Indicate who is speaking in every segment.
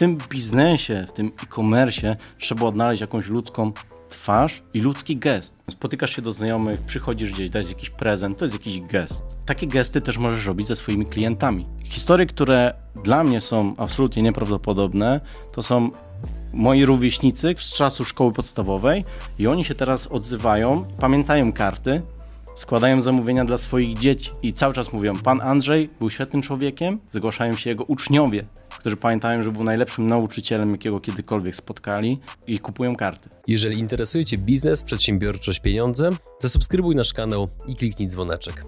Speaker 1: tym biznesie, w tym e-commerce trzeba odnaleźć jakąś ludzką twarz i ludzki gest. Spotykasz się do znajomych, przychodzisz gdzieś, dajesz jakiś prezent, to jest jakiś gest. Takie gesty też możesz robić ze swoimi klientami. Historie, które dla mnie są absolutnie nieprawdopodobne, to są moi rówieśnicy z czasu szkoły podstawowej i oni się teraz odzywają, pamiętają karty, składają zamówienia dla swoich dzieci i cały czas mówią: Pan Andrzej był świetnym człowiekiem, zgłaszają się jego uczniowie, którzy pamiętają, że był najlepszym nauczycielem, jakiego kiedykolwiek spotkali i kupują karty.
Speaker 2: Jeżeli interesuje Cię biznes, przedsiębiorczość, pieniądze, zasubskrybuj nasz kanał i kliknij dzwoneczek.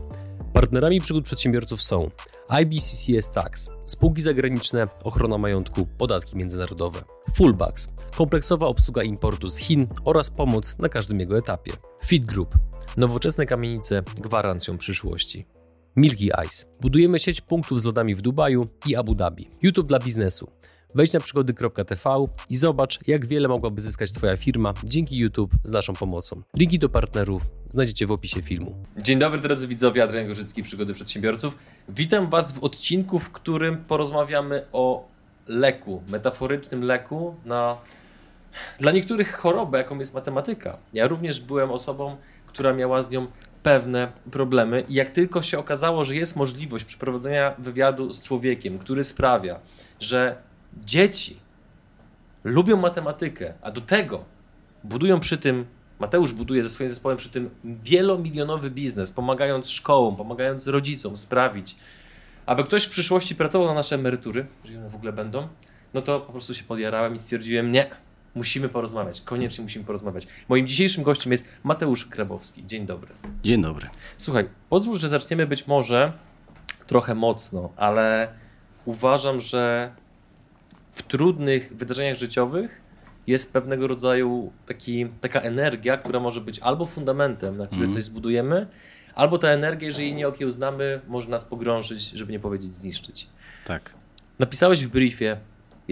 Speaker 2: Partnerami przygód przedsiębiorców są IBCCS Tax, spółki zagraniczne, ochrona majątku, podatki międzynarodowe, Fullbacks, kompleksowa obsługa importu z Chin oraz pomoc na każdym jego etapie, Fit Group, nowoczesne kamienice gwarancją przyszłości. Milky Ice. Budujemy sieć punktów z lodami w Dubaju i Abu Dhabi. YouTube dla biznesu. Wejdź na przygody.tv i zobacz, jak wiele mogłaby zyskać Twoja firma dzięki YouTube z naszą pomocą. Linki do partnerów znajdziecie w opisie filmu. Dzień dobry drodzy widzowie, Adrian Gorzycki, Przygody Przedsiębiorców. Witam Was w odcinku, w którym porozmawiamy o leku, metaforycznym leku na dla niektórych chorobę, jaką jest matematyka. Ja również byłem osobą, która miała z nią pewne problemy. I jak tylko się okazało, że jest możliwość przeprowadzenia wywiadu z człowiekiem, który sprawia, że dzieci lubią matematykę, a do tego budują przy tym, Mateusz buduje ze swoim zespołem przy tym wielomilionowy biznes, pomagając szkołom, pomagając rodzicom sprawić, aby ktoś w przyszłości pracował na nasze emerytury, jeżeli one w ogóle będą, no to po prostu się podjarałem i stwierdziłem, nie, musimy porozmawiać, koniecznie musimy porozmawiać. Moim dzisiejszym gościem jest Mateusz Grabowski. Dzień dobry.
Speaker 1: Dzień dobry.
Speaker 2: Słuchaj, pozwól, że zaczniemy być może trochę mocno, ale uważam, że w trudnych wydarzeniach życiowych jest pewnego rodzaju taki, taka energia, która może być albo fundamentem, na który mm. coś zbudujemy, albo ta energia, jeżeli nie okiełznamy, może nas pogrążyć, żeby nie powiedzieć zniszczyć.
Speaker 1: Tak.
Speaker 2: Napisałeś w briefie,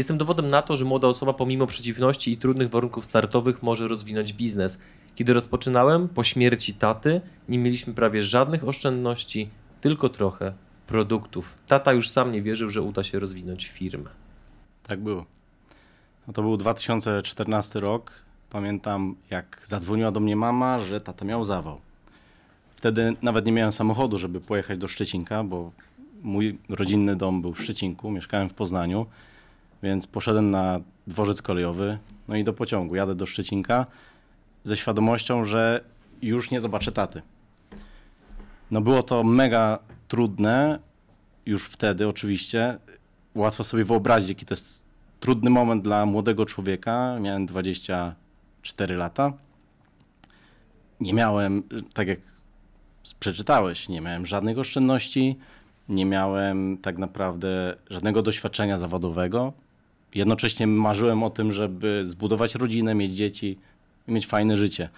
Speaker 2: Jestem dowodem na to, że młoda osoba pomimo przeciwności i trudnych warunków startowych może rozwinąć biznes. Kiedy rozpoczynałem, po śmierci taty, nie mieliśmy prawie żadnych oszczędności, tylko trochę produktów. Tata już sam nie wierzył, że uda się rozwinąć firmę.
Speaker 1: Tak było. No to był 2014 rok. Pamiętam, jak zadzwoniła do mnie mama, że tata miał zawał. Wtedy nawet nie miałem samochodu, żeby pojechać do Szczecinka, bo mój rodzinny dom był w Szczecinku, mieszkałem w Poznaniu, więc poszedłem na dworzec kolejowy, no i do pociągu. Jadę do Szczecinka ze świadomością, że już nie zobaczę taty. No było to mega trudne, już wtedy oczywiście. Łatwo sobie wyobrazić, jaki to jest trudny moment dla młodego człowieka. Miałem 24 lata. Nie miałem, tak jak przeczytałeś, nie miałem żadnych oszczędności, nie miałem tak naprawdę żadnego doświadczenia zawodowego. Jednocześnie marzyłem o tym, żeby zbudować rodzinę, mieć dzieci i mieć fajne życie.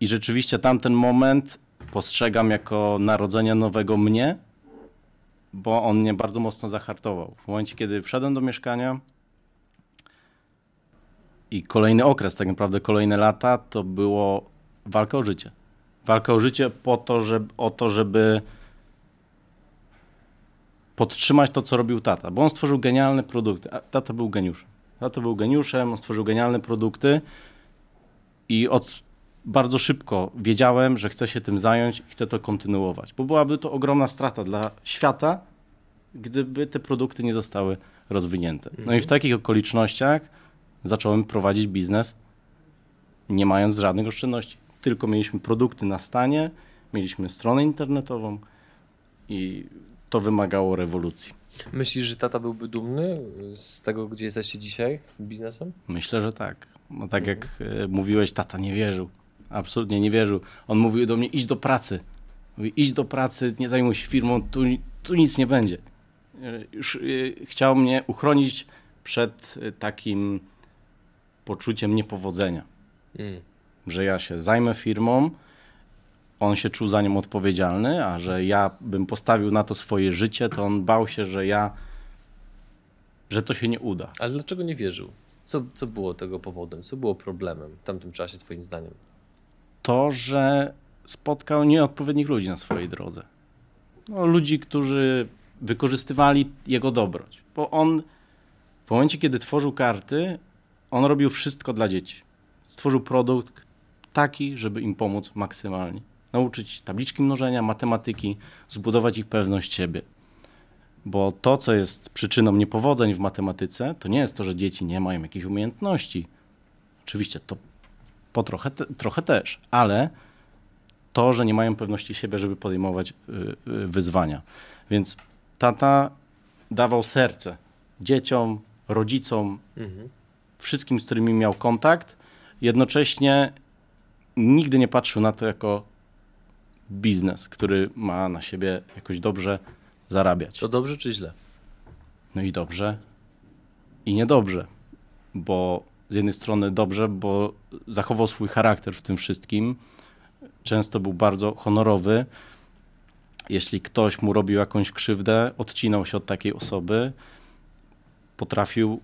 Speaker 1: I rzeczywiście tamten moment postrzegam jako narodzenia nowego mnie, bo on mnie bardzo mocno zahartował. W momencie, kiedy wszedłem do mieszkania i kolejny okres, tak naprawdę kolejne lata, to było walka o życie. Walka o życie po to, żeby, o to, żeby podtrzymać to, co robił tata, bo on stworzył genialne produkty. A tata był geniuszem. Tata był geniuszem, on stworzył genialne produkty i od bardzo szybko wiedziałem, że chcę się tym zająć i chcę to kontynuować, bo byłaby to ogromna strata dla świata, gdyby te produkty nie zostały rozwinięte. No i w mhm. takich okolicznościach zacząłem prowadzić biznes, nie mając żadnych oszczędności. Tylko mieliśmy produkty na stanie, mieliśmy stronę internetową i to wymagało rewolucji.
Speaker 2: Myślisz, że tata byłby dumny z tego, gdzie jesteście dzisiaj, z tym biznesem?
Speaker 1: Myślę, że tak. No tak mhm. jak e, mówiłeś, tata nie wierzył. Absolutnie nie wierzył. On mówił do mnie, idź do pracy. Mówi, idź do pracy, nie zajmuj się firmą, tu, tu nic nie będzie. E, już e, chciał mnie uchronić przed takim poczuciem niepowodzenia. Mm. Że ja się zajmę firmą, on się czuł za nią odpowiedzialny, a że ja bym postawił na to swoje życie, to on bał się, że ja, że to się nie uda.
Speaker 2: Ale dlaczego nie wierzył? Co, co było tego powodem? Co było problemem w tamtym czasie, Twoim zdaniem?
Speaker 1: To, że spotkał nieodpowiednich ludzi na swojej drodze. No, ludzi, którzy wykorzystywali jego dobroć, bo on W momencie, kiedy tworzył karty, on robił wszystko dla dzieci. Stworzył produkt taki, żeby im pomóc maksymalnie. Nauczyć tabliczki mnożenia, matematyki, zbudować ich pewność siebie. Bo to, co jest przyczyną niepowodzeń w matematyce, to nie jest to, że dzieci nie mają jakichś umiejętności. Oczywiście to po trochę, te, trochę też, ale to, że nie mają pewności siebie, żeby podejmować y, y, wyzwania. Więc tata dawał serce dzieciom, rodzicom, mhm. wszystkim, z którymi miał kontakt. Jednocześnie nigdy nie patrzył na to jako biznes, który ma na siebie jakoś dobrze zarabiać.
Speaker 2: To dobrze czy źle?
Speaker 1: No i dobrze, i niedobrze, bo z jednej strony dobrze, bo zachował swój charakter w tym wszystkim. Często był bardzo honorowy. Jeśli ktoś mu robił jakąś krzywdę, odcinał się od takiej osoby, potrafił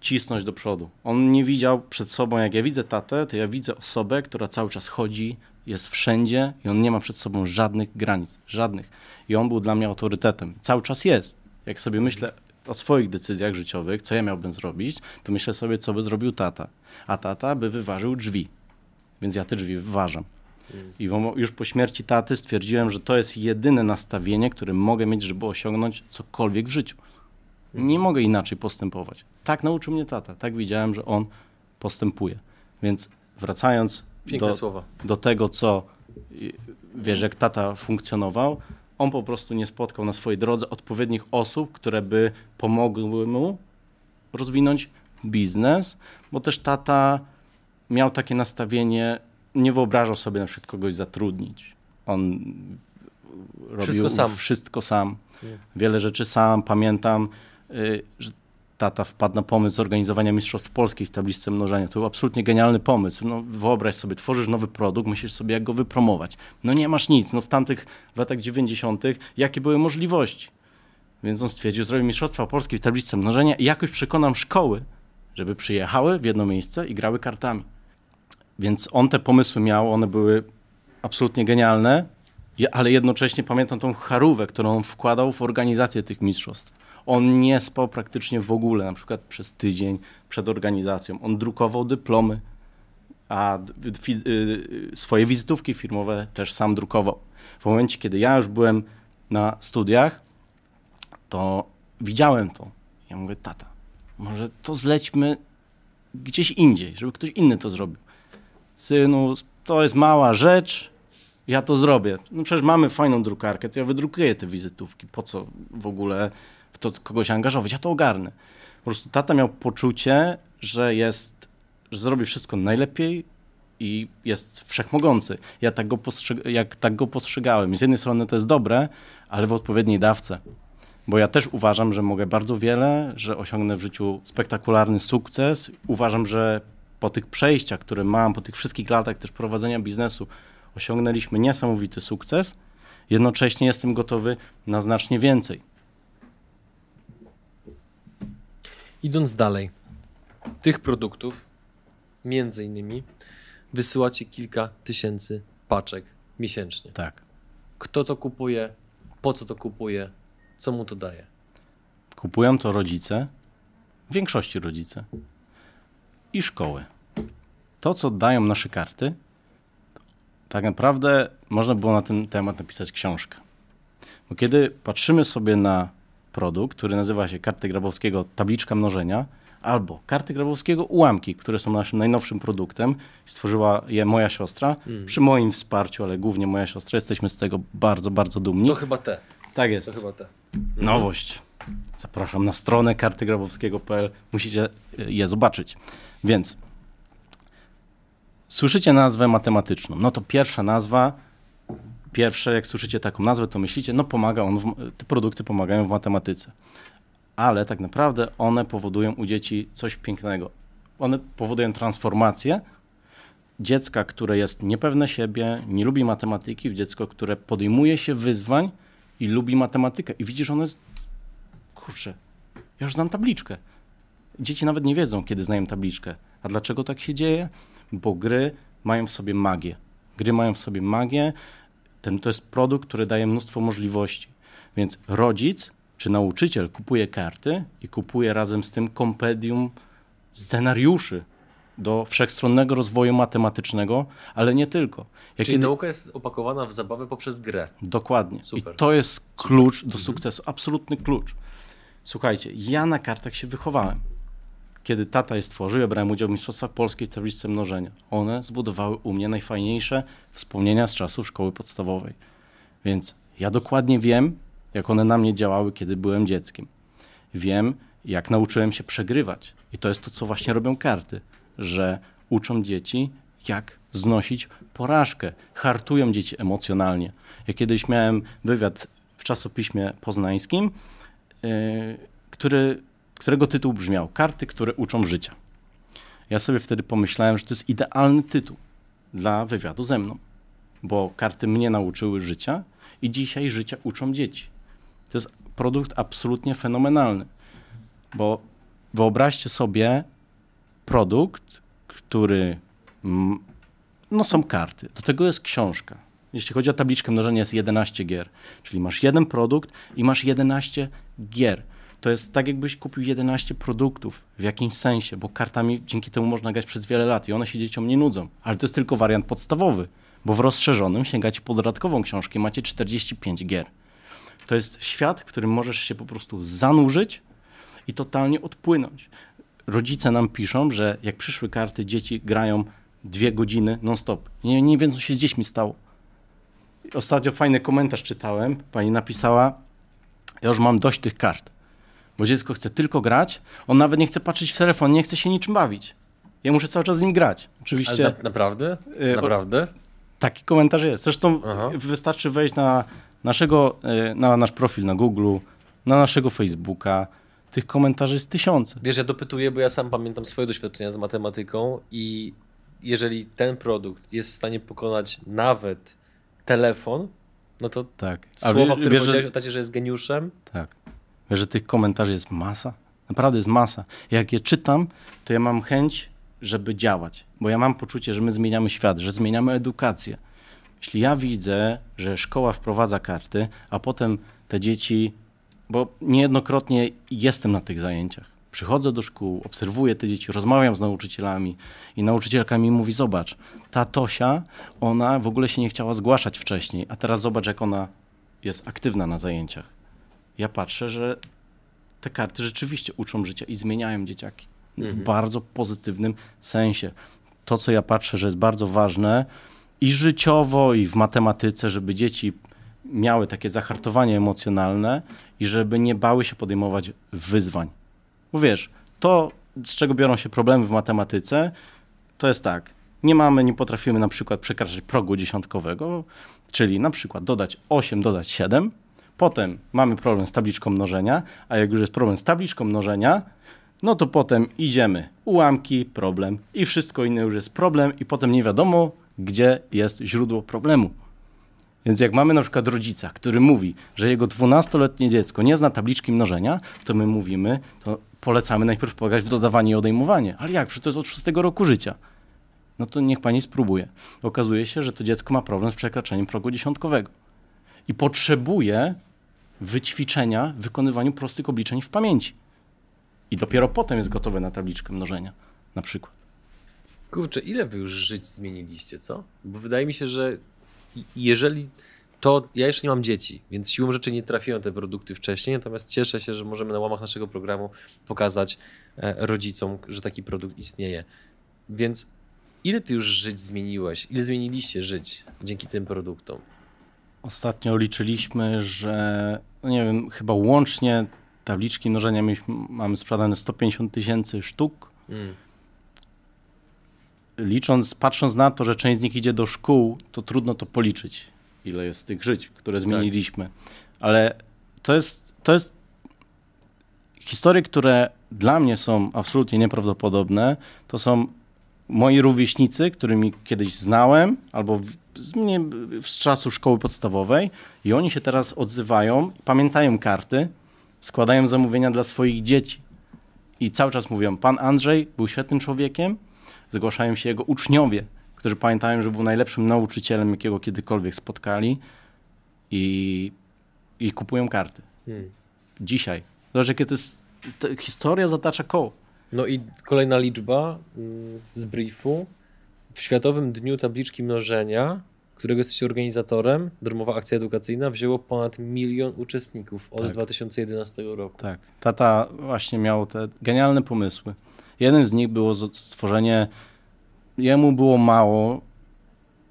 Speaker 1: cisnąć do przodu. On nie widział przed sobą, jak ja widzę tatę, to ja widzę osobę, która cały czas chodzi, jest wszędzie i on nie ma przed sobą żadnych granic, żadnych. I on był dla mnie autorytetem. Cały czas jest. Jak sobie myślę o swoich decyzjach życiowych, co ja miałbym zrobić, to myślę sobie, co by zrobił tata. A tata by wyważył drzwi. Więc ja te drzwi wyważam. I już po śmierci taty stwierdziłem, że to jest jedyne nastawienie, które mogę mieć, żeby osiągnąć cokolwiek w życiu. Nie mogę inaczej postępować. Tak nauczył mnie tata. Tak widziałem, że on postępuje. Więc wracając do, do tego, co wiesz, jak tata funkcjonował, on po prostu nie spotkał na swojej drodze odpowiednich osób, które by pomogły mu rozwinąć biznes, bo też tata miał takie nastawienie, nie wyobrażał sobie na przykład kogoś zatrudnić. On
Speaker 2: wszystko robił sam.
Speaker 1: wszystko sam. Wiele rzeczy sam. Pamiętam, y, że tata wpadł na pomysł zorganizowania Mistrzostw Polskich w tabliczce mnożenia. To był absolutnie genialny pomysł. No, wyobraź sobie, tworzysz nowy produkt, myślisz sobie, jak go wypromować. No nie masz nic. No w tamtych w latach 90. jakie były możliwości? Więc on stwierdził, zrobię Mistrzostwa Polskie w tabliczce mnożenia i jakoś przekonam szkoły, żeby przyjechały w jedno miejsce i grały kartami. Więc on te pomysły miał, one były absolutnie genialne, ale jednocześnie pamiętam tą charówę, którą on wkładał w organizację tych mistrzostw. On nie spał praktycznie w ogóle, na przykład przez tydzień przed organizacją. On drukował dyplomy, a y, swoje wizytówki firmowe też sam drukował. W momencie, kiedy ja już byłem na studiach, to widziałem to. Ja mówię, tata, może to zlećmy gdzieś indziej, żeby ktoś inny to zrobił synu, to jest mała rzecz, ja to zrobię. No przecież mamy fajną drukarkę, to ja wydrukuję te wizytówki. Po co w ogóle w to kogoś angażować? Ja to ogarnę. Po prostu tata miał poczucie, że jest, że zrobi wszystko najlepiej i jest wszechmogący. Ja tak go, postrzeg- jak tak go postrzegałem. Z jednej strony to jest dobre, ale w odpowiedniej dawce. Bo ja też uważam, że mogę bardzo wiele, że osiągnę w życiu spektakularny sukces. Uważam, że po tych przejściach, które mam, po tych wszystkich latach też prowadzenia biznesu, osiągnęliśmy niesamowity sukces. Jednocześnie jestem gotowy na znacznie więcej.
Speaker 2: Idąc dalej, tych produktów, między innymi, wysyłacie kilka tysięcy paczek miesięcznie.
Speaker 1: Tak.
Speaker 2: Kto to kupuje? Po co to kupuje? Co mu to daje?
Speaker 1: Kupują to rodzice, w większości rodzice i szkoły. To, co dają nasze karty, tak naprawdę można było na ten temat napisać książkę. Bo kiedy patrzymy sobie na produkt, który nazywa się karty Grabowskiego tabliczka mnożenia, albo karty Grabowskiego ułamki, które są naszym najnowszym produktem, stworzyła je moja siostra, mm. przy moim wsparciu, ale głównie moja siostra, jesteśmy z tego bardzo, bardzo dumni.
Speaker 2: To chyba te.
Speaker 1: Tak jest.
Speaker 2: To chyba te.
Speaker 1: Nowość. Zapraszam na stronę kartygrabowskiego.pl, musicie je zobaczyć. Więc słyszycie nazwę matematyczną. No to pierwsza nazwa, pierwsze jak słyszycie taką nazwę, to myślicie, no pomaga on, w, te produkty pomagają w matematyce. Ale tak naprawdę one powodują u dzieci coś pięknego. One powodują transformację dziecka, które jest niepewne siebie, nie lubi matematyki, w dziecko, które podejmuje się wyzwań i lubi matematykę. I widzisz, one jest, kurczę, ja już znam tabliczkę. Dzieci nawet nie wiedzą, kiedy znają tabliczkę. A dlaczego tak się dzieje? Bo gry mają w sobie magię. Gry mają w sobie magię. Ten, to jest produkt, który daje mnóstwo możliwości. Więc rodzic czy nauczyciel kupuje karty i kupuje razem z tym kompendium scenariuszy do wszechstronnego rozwoju matematycznego, ale nie tylko.
Speaker 2: Jak Czyli kiedy... nauka jest opakowana w zabawę poprzez grę.
Speaker 1: Dokładnie. Super. I to jest klucz do sukcesu, absolutny klucz. Słuchajcie, ja na kartach się wychowałem. Kiedy tata je stworzył, ja brałem udział w Mistrzostwach Polskiej w tabliczce mnożenia. One zbudowały u mnie najfajniejsze wspomnienia z czasów szkoły podstawowej. Więc ja dokładnie wiem, jak one na mnie działały, kiedy byłem dzieckiem. Wiem, jak nauczyłem się przegrywać. I to jest to, co właśnie robią karty, że uczą dzieci, jak znosić porażkę, hartują dzieci emocjonalnie. Ja kiedyś miałem wywiad w czasopiśmie poznańskim, yy, który, którego tytuł brzmiał Karty, które uczą życia. Ja sobie wtedy pomyślałem, że to jest idealny tytuł dla wywiadu ze mną, bo karty mnie nauczyły życia i dzisiaj życia uczą dzieci. To jest produkt absolutnie fenomenalny, bo wyobraźcie sobie produkt, który no są karty. Do tego jest książka. Jeśli chodzi o tabliczkę mnożenia, jest 11 gier. Czyli masz jeden produkt i masz 11 gier. To jest tak, jakbyś kupił 11 produktów w jakimś sensie, bo kartami dzięki temu można grać przez wiele lat i one się dzieciom nie nudzą. Ale to jest tylko wariant podstawowy, bo w rozszerzonym sięgacie po dodatkową książkę macie 45 gier. To jest świat, w którym możesz się po prostu zanurzyć i totalnie odpłynąć. Rodzice nam piszą, że jak przyszły karty, dzieci grają dwie godziny non-stop. Nie, nie co się z dziećmi stało. Ostatnio fajny komentarz czytałem. Pani napisała, ja już mam dość tych kart, bo dziecko chce tylko grać, on nawet nie chce patrzeć w telefon, nie chce się niczym bawić. Ja muszę cały czas z nim grać. Oczywiście. Na,
Speaker 2: naprawdę? Y, naprawdę?
Speaker 1: taki komentarz jest. Zresztą Aha. wystarczy wejść na naszego, y, na nasz profil na Google, na naszego Facebooka, tych komentarzy jest tysiące.
Speaker 2: Wiesz, ja dopytuję, bo ja sam pamiętam swoje doświadczenia z matematyką i jeżeli ten produkt jest w stanie pokonać nawet telefon, no to tak. słowa, wie, które wiesz, powiedziałeś że... o tacie, że jest geniuszem.
Speaker 1: Tak. Że tych komentarzy jest masa? Naprawdę jest masa. Jak je czytam, to ja mam chęć, żeby działać, bo ja mam poczucie, że my zmieniamy świat, że zmieniamy edukację. Jeśli ja widzę, że szkoła wprowadza karty, a potem te dzieci bo niejednokrotnie jestem na tych zajęciach. Przychodzę do szkół, obserwuję te dzieci, rozmawiam z nauczycielami i nauczycielka mi mówi: Zobacz, ta Tosia, ona w ogóle się nie chciała zgłaszać wcześniej, a teraz zobacz, jak ona jest aktywna na zajęciach. Ja patrzę, że te karty rzeczywiście uczą życia i zmieniają dzieciaki mhm. w bardzo pozytywnym sensie. To, co ja patrzę, że jest bardzo ważne i życiowo, i w matematyce, żeby dzieci miały takie zahartowanie emocjonalne i żeby nie bały się podejmować wyzwań. Bo wiesz, to, z czego biorą się problemy w matematyce, to jest tak. Nie mamy, nie potrafimy na przykład przekraczać progu dziesiątkowego, czyli na przykład dodać 8, dodać 7. Potem mamy problem z tabliczką mnożenia, a jak już jest problem z tabliczką mnożenia, no to potem idziemy ułamki, problem i wszystko inne już jest problem i potem nie wiadomo, gdzie jest źródło problemu. Więc jak mamy na przykład rodzica, który mówi, że jego 12-letnie dziecko nie zna tabliczki mnożenia, to my mówimy, to polecamy najpierw pograć w dodawanie i odejmowanie. Ale jak? Przecież to jest od 6 roku życia. No to niech pani spróbuje. Okazuje się, że to dziecko ma problem z przekraczeniem progu dziesiątkowego i potrzebuje wyćwiczenia w wykonywaniu prostych obliczeń w pamięci. I dopiero potem jest gotowe na tabliczkę mnożenia, na przykład.
Speaker 2: Kurczę, ile wy już żyć zmieniliście, co? Bo wydaje mi się, że jeżeli to ja jeszcze nie mam dzieci, więc siłą rzeczy nie trafiłem te produkty wcześniej, natomiast cieszę się, że możemy na łamach naszego programu pokazać e, rodzicom, że taki produkt istnieje. Więc ile ty już żyć zmieniłeś? Ile zmieniliście żyć dzięki tym produktom?
Speaker 1: Ostatnio liczyliśmy, że no nie wiem, chyba łącznie tabliczki mnożenia mamy sprzedane 150 tysięcy sztuk. Mm licząc, patrząc na to, że część z nich idzie do szkół, to trudno to policzyć, ile jest tych żyć, które zmieniliśmy. Tak. Ale to jest, to jest historie, które dla mnie są absolutnie nieprawdopodobne. To są moi rówieśnicy, którymi kiedyś znałem, albo w, z, mnie, z czasu szkoły podstawowej, i oni się teraz odzywają, pamiętają karty, składają zamówienia dla swoich dzieci. I cały czas mówią: Pan Andrzej był świetnym człowiekiem, zgłaszają się jego uczniowie, którzy pamiętają, że był najlepszym nauczycielem, jakiego kiedykolwiek spotkali i, i kupują karty. Hmm. dzisiaj. Zobacz, jakie to jest, to historia zatacza koło.
Speaker 2: No i kolejna liczba mm, z briefu. W Światowym Dniu Tabliczki Mnożenia, którego jesteście organizatorem, darmowa akcja edukacyjna, wzięło ponad milion uczestników od
Speaker 1: Tak.
Speaker 2: 2011 roku.
Speaker 1: Tak. Tata właśnie miał te genialne pomysły. Jednym z nich było stworzenie, jemu było mało,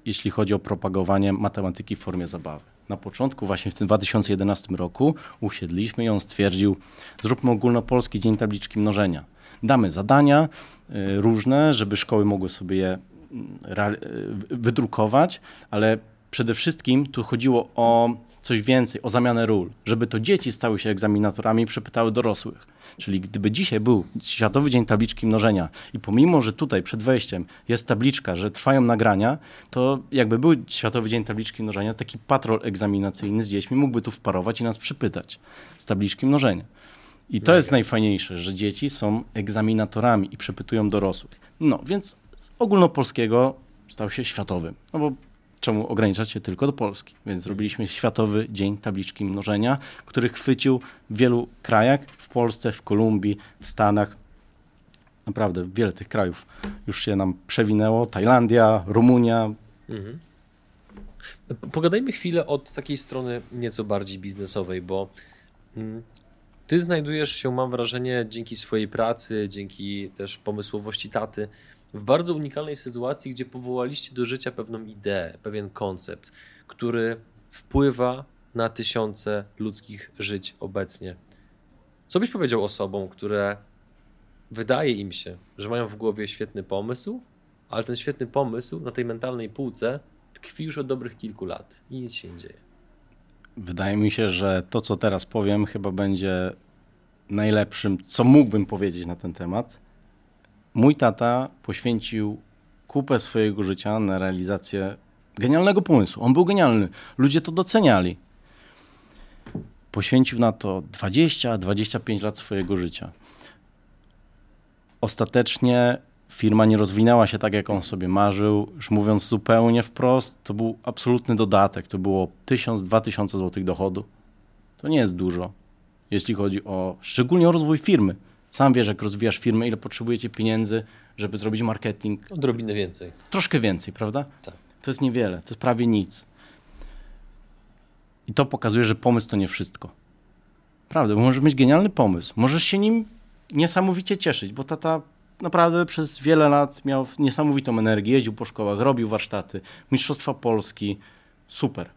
Speaker 1: jeśli chodzi o propagowanie matematyki w formie zabawy. Na początku, właśnie w tym 2011 roku, usiedliśmy i on stwierdził, zróbmy ogólnopolski Dzień Tabliczki Mnożenia. Damy zadania y, różne, żeby szkoły mogły sobie je mm, y, wydrukować, ale przede wszystkim tu chodziło o coś więcej, o zamianę ról, żeby to dzieci stały się egzaminatorami i przepytały dorosłych. Czyli gdyby dzisiaj był Światowy Dzień Tabliczki Mnożenia i pomimo, że tutaj przed wejściem jest tabliczka, że trwają nagrania, to jakby był Światowy Dzień Tabliczki Mnożenia, taki patrol egzaminacyjny z dziećmi mógłby tu wparować i nas przypytać z tabliczki mnożenia. I to jest najfajniejsze, że dzieci są egzaminatorami i przepytują dorosłych. No, więc z ogólnopolskiego stał się światowym. No bo czemu ograniczać się tylko do Polski? Więc zrobiliśmy Światowy Dzień Tabliczki Mnożenia, który chwycił w wielu krajach, w Polsce, w Kolumbii, w Stanach. Naprawdę wiele tych krajów już się nam przewinęło. Tajlandia, Rumunia.
Speaker 2: Mhm. Pogadajmy chwilę od takiej strony nieco bardziej biznesowej, bo mm, ty znajdujesz się, mam wrażenie, dzięki swojej pracy, dzięki też pomysłowości taty, w bardzo unikalnej sytuacji, gdzie powołaliście do życia pewną ideę, pewien koncept, który wpływa na tysiące ludzkich żyć obecnie. Co byś powiedział osobom, które wydaje im się, że mają w głowie świetny pomysł, ale ten świetny pomysł na tej mentalnej półce tkwi już od dobrych kilku lat i nic się nie dzieje.
Speaker 1: Wydaje mi się, że to, co teraz powiem, chyba będzie najlepszym, co mógłbym powiedzieć na ten temat. Mój tata poświęcił kupę swojego życia na realizację genialnego pomysłu. On był genialny. Ludzie to doceniali. Poświęcił na to 20-25 lat swojego życia. Ostatecznie firma nie rozwinęła się tak, jak on sobie marzył. Już mówiąc zupełnie wprost, to był absolutny dodatek. To było 1000-2000 zł dochodu. To nie jest dużo, jeśli chodzi o szczególnie o rozwój firmy. Sam wiesz, jak rozwijasz firmę, ile potrzebujecie pieniędzy, żeby zrobić marketing.
Speaker 2: Odrobinę więcej.
Speaker 1: Troszkę więcej, prawda?
Speaker 2: Tak.
Speaker 1: To jest niewiele, to jest prawie nic. I to pokazuje, że pomysł to nie wszystko. Prawda, bo możesz mieć genialny pomysł, możesz się nim niesamowicie cieszyć, bo tata naprawdę przez wiele lat miał niesamowitą energię, jeździł po szkołach, robił warsztaty, Mistrzostwa Polski, super.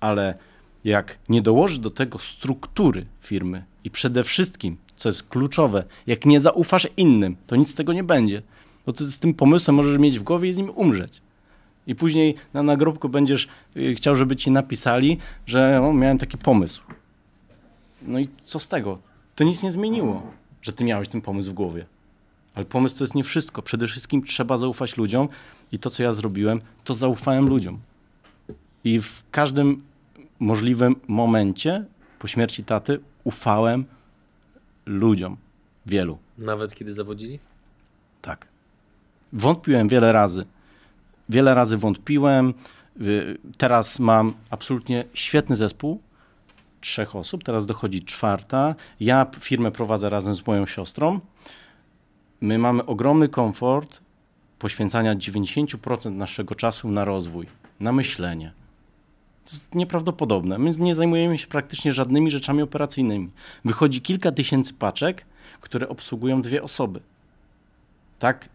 Speaker 1: Ale jak nie dołożysz do tego struktury firmy i przede wszystkim, co jest kluczowe, jak nie zaufasz innym, to nic z tego nie będzie. Bo z tym pomysłem możesz mieć w głowie i z nim umrzeć. I później na nagrobku będziesz y, chciał, żeby ci napisali, że o, miałem taki pomysł. No i co z tego? To nic nie zmieniło, że ty miałeś ten pomysł w głowie. Ale pomysł to jest nie wszystko. Przede wszystkim trzeba zaufać ludziom i to, co ja zrobiłem, to zaufałem ludziom. I w każdym możliwym momencie po śmierci taty ufałem ludziom. Wielu.
Speaker 2: Nawet kiedy zawodzili?
Speaker 1: Tak. Wątpiłem wiele razy. Wiele razy wątpiłem. Y, Teraz mam absolutnie świetny zespół. Trzech osób, teraz dochodzi czwarta. Ja firmę prowadzę razem z moją siostrą. My mamy ogromny komfort poświęcania 90% naszego czasu na rozwój, na myślenie. To jest nieprawdopodobne. My nie zajmujemy się praktycznie żadnymi rzeczami operacyjnymi. Wychodzi kilka tysięcy paczek, które obsługują dwie osoby. Tak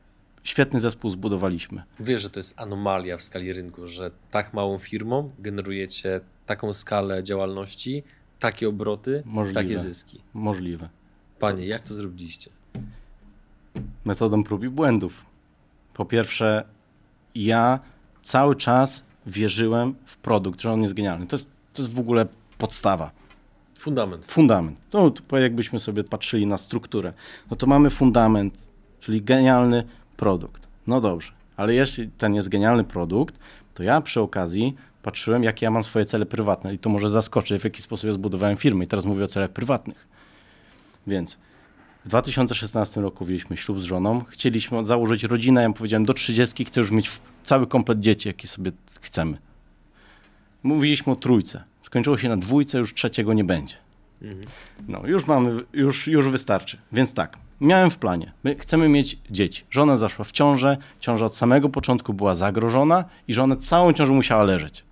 Speaker 1: świetny zespół zbudowaliśmy.
Speaker 2: Wiesz, że to jest anomalia w skali rynku, że tak małą firmą generujecie taką skalę działalności, takie obroty,
Speaker 1: Możliwe.
Speaker 2: takie zyski.
Speaker 1: Możliwe.
Speaker 2: Panie, jak to zrobiliście?
Speaker 1: Metodą prób i błędów. Po pierwsze, ja cały czas wierzyłem w produkt, że on jest genialny. To jest, to jest w ogóle podstawa.
Speaker 2: Fundament.
Speaker 1: Fundament. No, to jakbyśmy sobie patrzyli na strukturę, no to mamy fundament, czyli genialny produkt. No dobrze, ale jeśli ten jest genialny produkt, to ja przy okazji patrzyłem, jakie ja mam swoje cele prywatne i to może zaskoczy, w jaki sposób ja zbudowałem firmę i teraz mówię o celach prywatnych. Więc w 2016 roku wzięliśmy ślub z żoną, chcieliśmy założyć rodzinę, ja mu powiedziałem, do 30 chcę już mieć cały komplet dzieci, jaki sobie chcemy. Mówiliśmy o trójce. Skończyło się na dwójce, już trzeciego nie będzie. No, już mamy, już, już wystarczy. Więc tak, miałem w planie. My chcemy mieć dzieci. Żona zaszła w ciążę, ciąża od samego początku była zagrożona i żona całą ciążę musiała leżeć.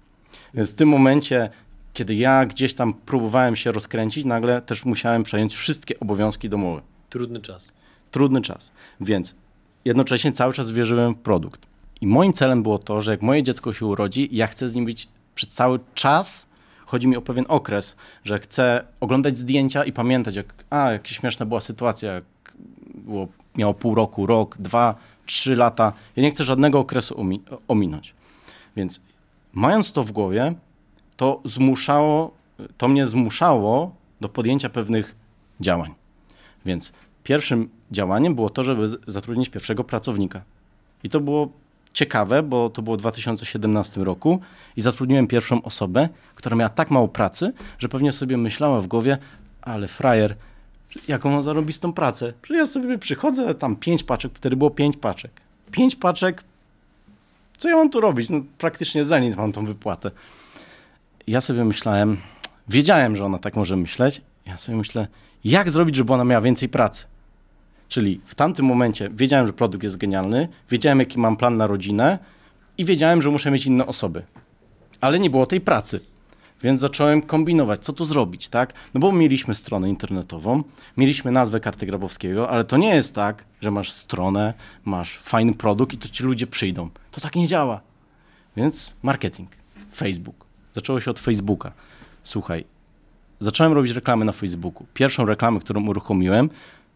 Speaker 1: Więc w tym momencie, kiedy ja gdzieś tam próbowałem się rozkręcić, nagle też musiałem przejąć wszystkie obowiązki domowe.
Speaker 2: Trudny czas.
Speaker 1: Trudny czas. Więc jednocześnie cały czas wierzyłem w produkt. I moim celem było to, że jak moje dziecko się urodzi, ja chcę z nim być przez cały czas. Chodzi mi o pewien okres, że chcę oglądać zdjęcia i pamiętać, jak, a, jaka śmieszna była sytuacja, jak było, miało pół roku, rok, dwa, trzy lata. Ja nie chcę żadnego okresu omi ominąć. Więc mając to w głowie, to zmuszało, to mnie zmuszało do podjęcia pewnych działań. Więc pierwszym działaniem było to, żeby zatrudnić pierwszego pracownika. I to było ciekawe, bo to było w 2017 roku i zatrudniłem pierwszą osobę, która miała tak mało pracy, że pewnie sobie myślała w głowie, ale frajer, jaką on zarobi z tą pracę? Że ja sobie przychodzę, tam pięć paczek, wtedy było pięć paczek. Pięć paczek, co ja mam tu robić? No, praktycznie za nic mam tą wypłatę. Ja sobie myślałem, wiedziałem, że ona tak może myśleć, ja sobie myślę, jak zrobić, żeby ona miała więcej pracy? Czyli w tamtym momencie wiedziałem, że produkt jest genialny, wiedziałem, jaki mam plan na rodzinę i wiedziałem, że muszę mieć inne osoby. Ale nie było tej pracy. Więc zacząłem kombinować, co tu zrobić, tak? No bo mieliśmy stronę internetową, mieliśmy nazwę karty Grabowskiego, ale to nie jest tak, że masz stronę, masz fajny produkt i to ci ludzie przyjdą. To tak nie działa. Więc marketing, Facebook. Zaczęło się od Facebooka. Słuchaj, zacząłem robić reklamy na Facebooku. Pierwszą reklamę, którą uruchomiłem,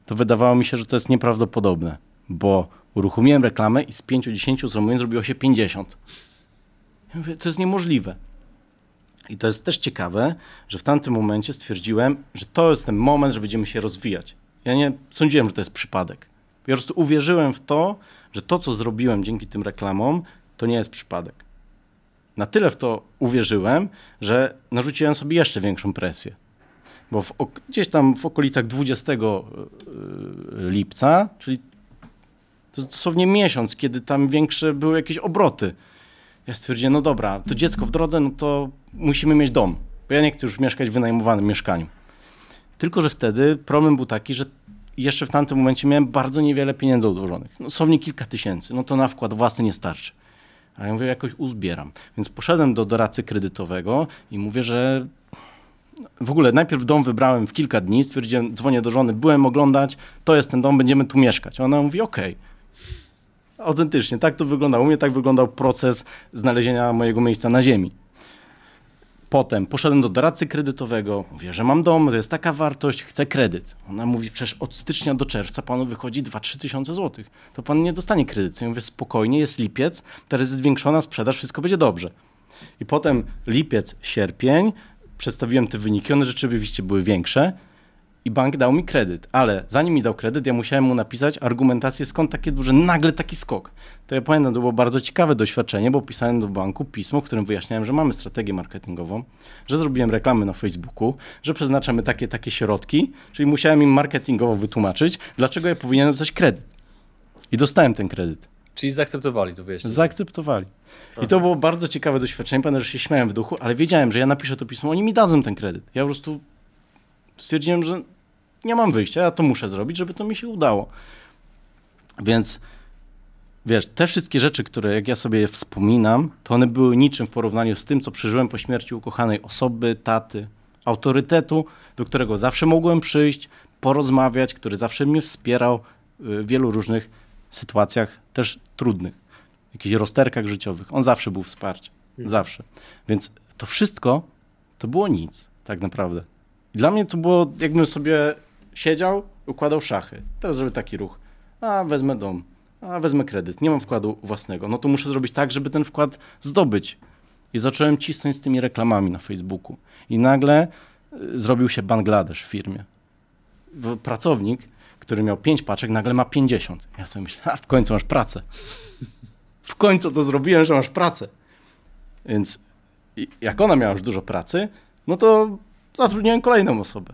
Speaker 1: to wydawało mi się, że to jest nieprawdopodobne, bo uruchomiłem reklamę i z 5-10 zrobiłem, zrobiło się 50. Ja mówię, to jest niemożliwe. I to jest też ciekawe, że w tamtym momencie stwierdziłem, że to jest ten moment, że będziemy się rozwijać. Ja nie sądziłem, że to jest przypadek. Po prostu uwierzyłem w to, że to, co zrobiłem dzięki tym reklamom, to nie jest przypadek. Na tyle w to uwierzyłem, że narzuciłem sobie jeszcze większą presję bo w, gdzieś tam w okolicach 20 e, lipca, czyli to dosłownie miesiąc, kiedy tam większe były jakieś obroty. Ja stwierdziłem, no dobra, to dziecko w drodze, no to musimy mieć dom, bo ja nie chcę już mieszkać w wynajmowanym mieszkaniu. Tylko, że wtedy problem był taki, że jeszcze w tamtym momencie miałem bardzo niewiele pieniędzy odłożonych. No, kilka tysięcy. No to na wkład własny nie starczy. A ja mówię, jakoś uzbieram. Więc poszedłem do doradcy kredytowego i mówię, że w ogóle najpierw dom wybrałem w kilka dni, stwierdziłem, dzwonię do żony, byłem oglądać, to jest ten dom, będziemy tu mieszkać. Ona mówi, okej. Okay. Autentycznie, tak to wyglądało. U mnie tak wyglądał proces znalezienia mojego miejsca na ziemi. Potem poszedłem do doradcy kredytowego, mówię, że mam dom, to jest taka wartość, chcę kredyt. Ona mówi, przecież od stycznia do czerwca panu wychodzi 2-3 tysiące złotych. To pan nie dostanie kredytu. Ja mówię, spokojnie, jest lipiec, teraz jest zwiększona sprzedaż, wszystko będzie dobrze. I potem lipiec, sierpień, przedstawiłem te wyniki, one rzeczywiście były większe i bank dał mi kredyt, ale zanim mi dał kredyt, ja musiałem mu napisać argumentację, skąd takie duże, nagle taki skok. To ja pamiętam, to było bardzo ciekawe doświadczenie, bo pisałem do banku pismo, w którym wyjaśniałem, że mamy strategię marketingową, że zrobiłem reklamy na Facebooku, że przeznaczamy takie, takie środki, czyli musiałem im marketingowo wytłumaczyć, dlaczego ja powinienem dostać kredyt. I dostałem ten kredyt.
Speaker 2: Czyli zaakceptowali to wyjaśnienie?
Speaker 1: Zaakceptowali. I to było bardzo ciekawe doświadczenie. Pamiętam, że się śmiałem w duchu, ale wiedziałem, że ja napiszę to pismo, oni mi dadzą ten kredyt. Ja po prostu stwierdziłem, że nie mam wyjścia, ja to muszę zrobić, żeby to mi się udało. Więc wiesz, te wszystkie rzeczy, które jak ja sobie wspominam, to one były niczym w porównaniu z tym, co przeżyłem po śmierci ukochanej osoby, taty, autorytetu, do którego zawsze mogłem przyjść, porozmawiać, który zawsze mnie wspierał w wielu różnych sytuacjach, też trudnych jakichś rozterkach życiowych. On zawsze był wsparciem. Hmm. Zawsze. Więc to wszystko to było nic, tak naprawdę. I dla mnie to było, jakbym sobie siedział, układał szachy. Teraz zrobię taki ruch. A wezmę dom, a wezmę kredyt, nie mam wkładu własnego. No to muszę zrobić tak, żeby ten wkład zdobyć. I zacząłem cisnąć z tymi reklamami na Facebooku. I nagle y, zrobił się Bangladesz w firmie. Bo pracownik, który miał 5 paczek, nagle ma 50. Ja sobie myślę, a w końcu masz pracę w końcu to zrobiłem, że masz pracę. Więc jak ona miała już dużo pracy, no to zatrudniłem kolejną osobę.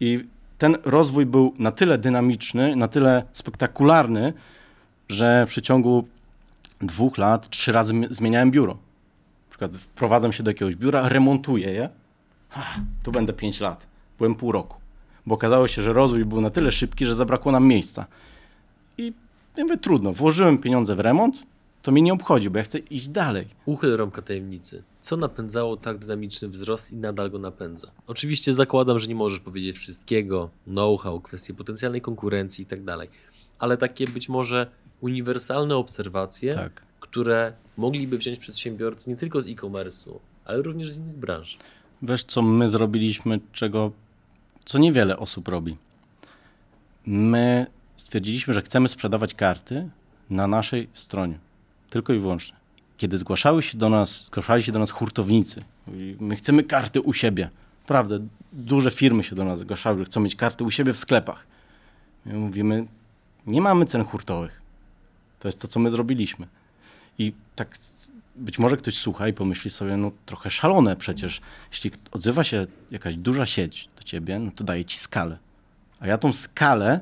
Speaker 1: I ten rozwój był na tyle dynamiczny, na tyle spektakularny, że w przeciągu dwóch lat trzy razy zmieniałem biuro. Na przykład wprowadzam się do jakiegoś biura, remontuję je. Ach, tu będę pięć lat. byłem pół roku, bo okazało się, że rozwój był na tyle szybki, że zabrakło nam miejsca. I ja trudno, włożyłem pieniądze w remont, to mnie nie obchodzi, bo ja chcę iść dalej.
Speaker 2: Uchyl rąbka tajemnicy. Co napędzało tak dynamiczny wzrost i nadal go napędza? Oczywiście zakładam, że nie możesz powiedzieć wszystkiego, know-how, kwestie potencjalnej konkurencji i tak dalej, ale takie być może uniwersalne obserwacje,
Speaker 1: Tak.
Speaker 2: które mogliby wziąć przedsiębiorcy nie tylko z e-commerce'u, ale również z innych branż.
Speaker 1: Wiesz, co my zrobiliśmy, czego, co niewiele osób robi. My stwierdziliśmy, że chcemy sprzedawać karty na naszej stronie. Tylko i wyłącznie. Kiedy zgłaszały się do nas, zgłaszali się do nas hurtownicy, mówili, my chcemy karty u siebie. Prawda, duże firmy się do nas zgłaszały, że chcą mieć karty u siebie w sklepach. My mówimy, nie mamy cen hurtowych. To jest to, co my zrobiliśmy. I tak być może ktoś słucha i pomyśli sobie, no trochę szalone przecież. Jeśli odzywa się jakaś duża sieć do ciebie, no to daje ci skalę. A ja tą skalę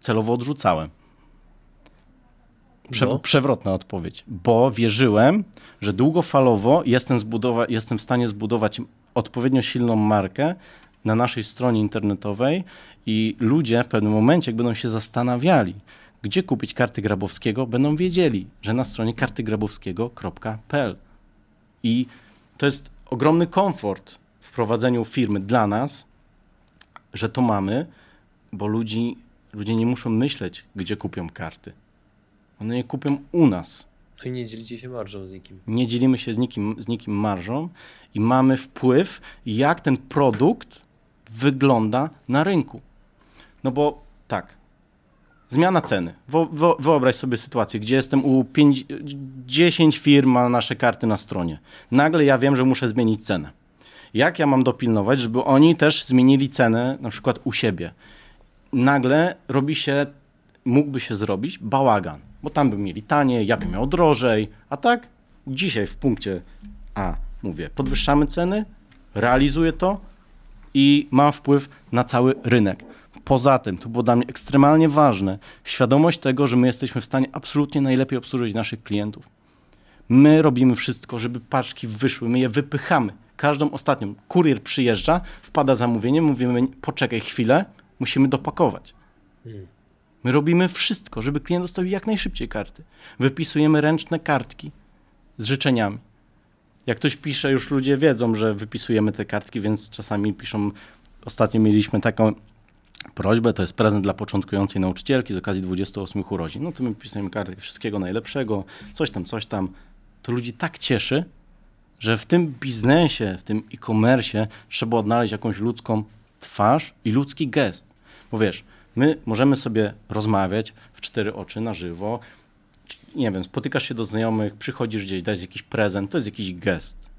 Speaker 1: celowo odrzucałem. Prze
Speaker 2: No.
Speaker 1: Przewrotna odpowiedź, bo wierzyłem, że długofalowo jestem, zbudowa- jestem w stanie zbudować odpowiednio silną markę na naszej stronie internetowej i ludzie w pewnym momencie, jak będą się zastanawiali, gdzie kupić karty Grabowskiego, będą wiedzieli, że na stronie kartygrabowskiego.pl. I to jest ogromny komfort w prowadzeniu firmy dla nas, że to mamy, bo ludzi, ludzie nie muszą myśleć, gdzie kupią karty. One je kupią u nas.
Speaker 2: No i nie dzielicie się marżą z nikim.
Speaker 1: Nie dzielimy się z nikim, z nikim marżą i mamy wpływ, jak ten produkt wygląda na rynku. No bo tak, zmiana ceny. Wyobraź sobie sytuację, gdzie jestem u 5, 10 firm ma nasze karty na stronie. Nagle ja wiem, że muszę zmienić cenę. Jak ja mam dopilnować, żeby oni też zmienili cenę na przykład u siebie? Nagle robi się, mógłby się zrobić bałagan, bo tam by mieli taniej, ja bym miał drożej, a tak dzisiaj w punkcie A mówię, podwyższamy ceny, realizuję to i mam wpływ na cały rynek. Poza tym, to było dla mnie ekstremalnie ważne, świadomość tego, że my jesteśmy w stanie absolutnie najlepiej obsłużyć naszych klientów. My robimy wszystko, żeby paczki wyszły, my je wypychamy. Każdą ostatnią. Kurier przyjeżdża, wpada zamówienie, mówimy, poczekaj chwilę, musimy dopakować. My robimy wszystko, żeby klient dostał jak najszybciej karty. Wypisujemy ręczne kartki z życzeniami. Jak ktoś pisze, już ludzie wiedzą, że wypisujemy te kartki, więc czasami piszą. Ostatnio mieliśmy taką prośbę, to jest prezent dla początkującej nauczycielki z okazji 28 urodzin. No to my pisujemy kartki wszystkiego najlepszego, coś tam, coś tam. To ludzi tak cieszy, że w tym biznesie, w tym e-commerce trzeba odnaleźć jakąś ludzką twarz i ludzki gest. Bo wiesz, my możemy sobie rozmawiać w cztery oczy na żywo, nie wiem, spotykasz się do znajomych, przychodzisz gdzieś, dajesz jakiś prezent, to jest jakiś gest.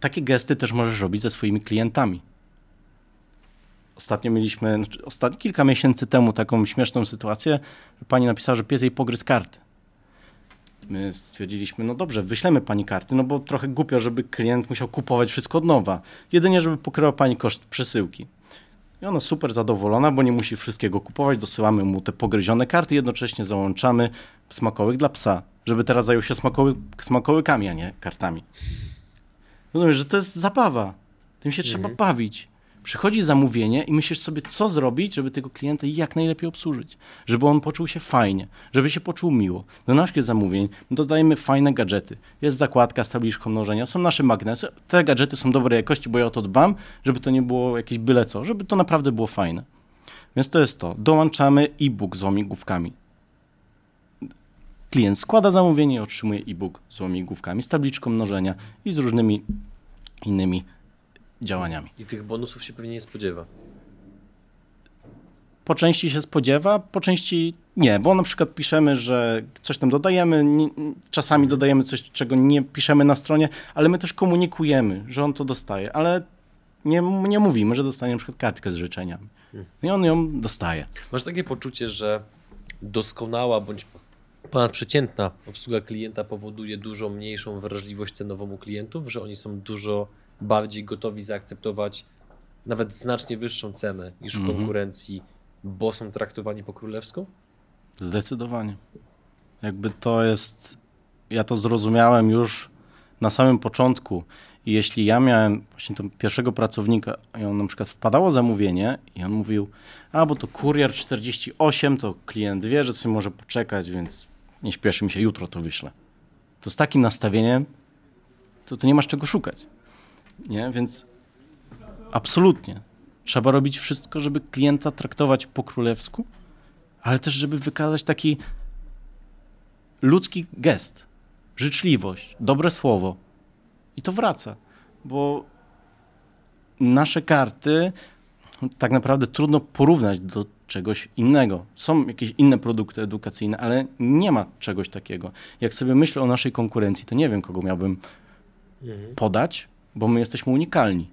Speaker 1: Takie gesty też możesz robić ze swoimi klientami. Ostatnio mieliśmy, znaczy kilka miesięcy temu taką śmieszną sytuację, że pani napisała, że pies jej pogryzł karty. My stwierdziliśmy, no dobrze, wyślemy pani karty, no bo trochę głupio, żeby klient musiał kupować wszystko od nowa. Jedynie, żeby pokryła pani koszt przesyłki. I ona super zadowolona, bo nie musi wszystkiego kupować. Dosyłamy mu te pogryzione karty, jednocześnie załączamy smakołyk dla psa, żeby teraz zajął się smakoły, smakołykami, a nie kartami. Rozumiesz, że to jest zabawa. Tym się trzeba bawić. Przychodzi zamówienie i myślisz sobie, co zrobić, żeby tego klienta jak najlepiej obsłużyć. Żeby on poczuł się fajnie, żeby się poczuł miło. Do naszych zamówień dodajemy fajne gadżety. Jest zakładka z tabliczką mnożenia, są nasze magnesy. Te gadżety są dobrej jakości, bo ja o to dbam, żeby to nie było jakieś byle co, żeby to naprawdę było fajne. Więc to jest to. Dołączamy e-book z łamigłówkami. Klient składa zamówienie i otrzymuje e-book z łamigłówkami, z tabliczką mnożenia i z różnymi innymi działaniami.
Speaker 2: I tych bonusów się pewnie nie spodziewa.
Speaker 1: Po części się spodziewa, po części nie, bo na przykład piszemy, że coś tam dodajemy, nie, czasami dodajemy coś, czego nie piszemy na stronie, ale my też komunikujemy, że on to dostaje, ale nie, nie mówimy, że dostanie na przykład kartkę z życzeniami. I on ją dostaje.
Speaker 2: Masz takie poczucie, że doskonała bądź ponadprzeciętna obsługa klienta powoduje dużo mniejszą wrażliwość cenową u klientów, że oni są dużo bardziej gotowi zaakceptować nawet znacznie wyższą cenę niż w konkurencji, bo są traktowani po królewsku?
Speaker 1: Zdecydowanie. Jakby to jest. Ja to zrozumiałem już na samym początku, I jeśli ja miałem właśnie tego pierwszego pracownika i on na przykład wpadało zamówienie i on mówił, a bo to kurier 48, to klient wie, że sobie może poczekać, więc nie śpieszy mi się, jutro to wyślę. To z takim nastawieniem to, to nie masz czego szukać. Nie? Więc absolutnie trzeba robić wszystko, żeby klienta traktować po królewsku, ale też, żeby wykazać taki ludzki gest, życzliwość, dobre słowo. I to wraca, bo nasze karty tak naprawdę trudno porównać do czegoś innego. Są jakieś inne produkty edukacyjne, ale nie ma czegoś takiego. Jak sobie myślę o naszej konkurencji, to nie wiem, kogo miałbym mhm. podać, bo my jesteśmy unikalni.